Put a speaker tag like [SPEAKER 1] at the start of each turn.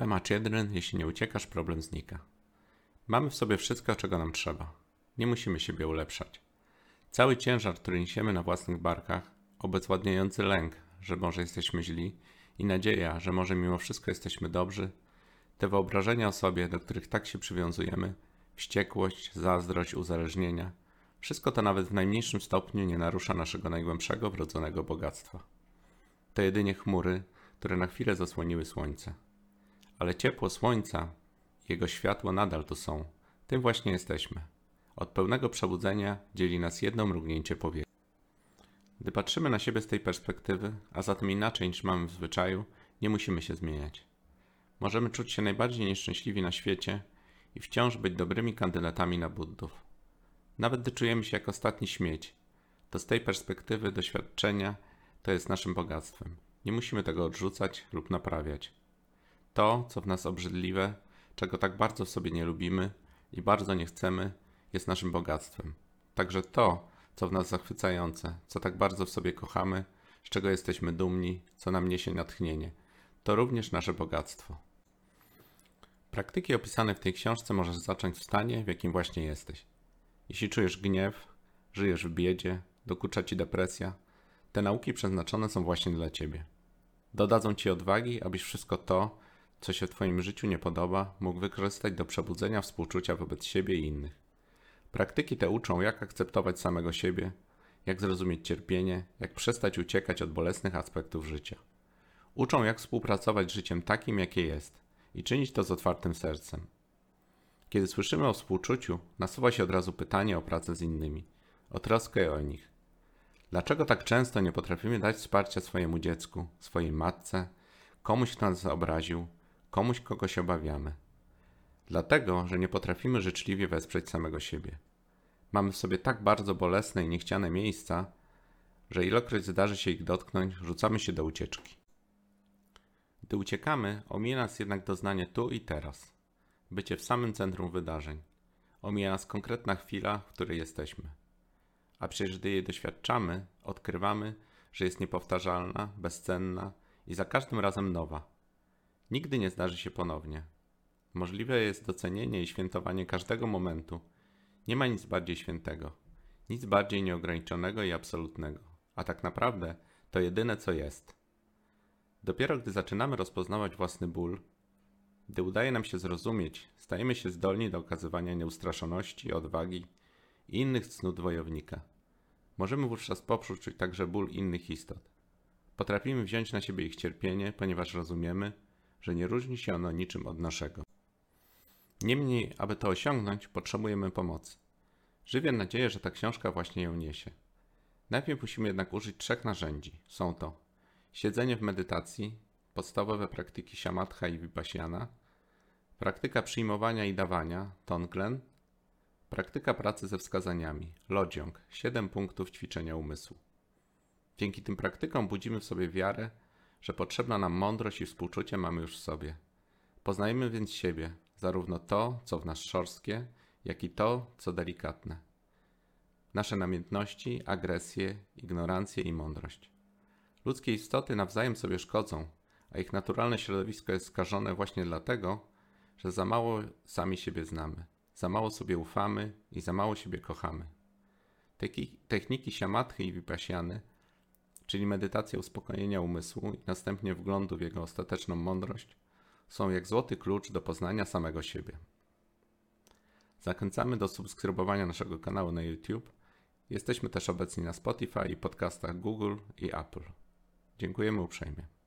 [SPEAKER 1] Temat jeden, jeśli nie uciekasz, problem znika. Mamy w sobie wszystko, czego nam trzeba. Nie musimy siebie ulepszać. Cały ciężar, który niesiemy na własnych barkach, obezwładniający lęk, że może jesteśmy źli i nadzieja, że może mimo wszystko jesteśmy dobrzy, te wyobrażenia o sobie, do których tak się przywiązujemy, wściekłość, zazdrość, uzależnienia, wszystko to nawet w najmniejszym stopniu nie narusza naszego najgłębszego wrodzonego bogactwa. To jedynie chmury, które na chwilę zasłoniły słońce. Ale ciepło słońca jego światło nadal tu są. Tym właśnie jesteśmy. Od pełnego przebudzenia dzieli nas jedno mrugnięcie powieki. Gdy patrzymy na siebie z tej perspektywy, a zatem inaczej niż mamy w zwyczaju, nie musimy się zmieniać. Możemy czuć się najbardziej nieszczęśliwi na świecie i wciąż być dobrymi kandydatami na buddów. Nawet gdy czujemy się jak ostatni śmieć, to z tej perspektywy doświadczenia to jest naszym bogactwem. Nie musimy tego odrzucać lub naprawiać. To, co w nas obrzydliwe, czego tak bardzo sobie nie lubimy i bardzo nie chcemy, jest naszym bogactwem. Także to, co w nas zachwycające, co tak bardzo w sobie kochamy, z czego jesteśmy dumni, co nam niesie natchnienie, to również nasze bogactwo. Praktyki opisane w tej książce możesz zacząć w stanie, w jakim właśnie jesteś. Jeśli czujesz gniew, żyjesz w biedzie, dokucza ci depresja, te nauki przeznaczone są właśnie dla ciebie. Dodadzą ci odwagi, abyś wszystko to, co się w twoim życiu nie podoba, mógł wykorzystać do przebudzenia współczucia wobec siebie i innych. Praktyki te uczą, jak akceptować samego siebie, jak zrozumieć cierpienie, jak przestać uciekać od bolesnych aspektów życia. Uczą, jak współpracować z życiem takim, jakie jest i czynić to z otwartym sercem. Kiedy słyszymy o współczuciu, nasuwa się od razu pytanie o pracę z innymi, o troskę o nich. Dlaczego tak często nie potrafimy dać wsparcia swojemu dziecku, swojej matce, komuś, kto nas obraził, komuś, kogo się obawiamy? Dlatego, że nie potrafimy życzliwie wesprzeć samego siebie. Mamy w sobie tak bardzo bolesne i niechciane miejsca, że ilokroć zdarzy się ich dotknąć, rzucamy się do ucieczki. Gdy uciekamy, omija nas jednak doznanie tu i teraz, bycie w samym centrum wydarzeń. Omija nas konkretna chwila, w której jesteśmy. A przecież gdy jej doświadczamy, odkrywamy, że jest niepowtarzalna, bezcenna i za każdym razem nowa. Nigdy nie zdarzy się ponownie. Możliwe jest docenienie i świętowanie każdego momentu. Nie ma nic bardziej świętego, nic bardziej nieograniczonego i absolutnego, a tak naprawdę to jedyne co jest. Dopiero gdy zaczynamy rozpoznawać własny ból, gdy udaje nam się zrozumieć, stajemy się zdolni do okazywania nieustraszoności, odwagi i innych cnót wojownika. Możemy wówczas poprzeć także ból innych istot. Potrafimy wziąć na siebie ich cierpienie, ponieważ rozumiemy, że nie różni się ono niczym od naszego. Niemniej, aby to osiągnąć, potrzebujemy pomocy. Żywię nadzieję, że ta książka właśnie ją niesie. Najpierw musimy jednak użyć trzech narzędzi. Są to siedzenie w medytacji, podstawowe praktyki shamatha i vipassana, praktyka przyjmowania i dawania, tonglen, praktyka pracy ze wskazaniami, lodziąg, 7 punktów ćwiczenia umysłu. Dzięki tym praktykom budzimy w sobie wiarę, że potrzebna nam mądrość i współczucie mamy już w sobie. Poznajemy więc siebie, zarówno to, co w nas szorstkie, jak i to, co delikatne. Nasze namiętności, agresję, ignorancję i mądrość. Ludzkie istoty nawzajem sobie szkodzą, a ich naturalne środowisko jest skażone właśnie dlatego, że za mało sami siebie znamy, za mało sobie ufamy i za mało siebie kochamy. Techniki siamatchy i vipassiany, czyli medytacja uspokojenia umysłu i następnie wglądu w jego ostateczną mądrość, są jak złoty klucz do poznania samego siebie. Zachęcamy do subskrybowania naszego kanału na YouTube. Jesteśmy też obecni na Spotify i podcastach Google i Apple. Dziękujemy uprzejmie.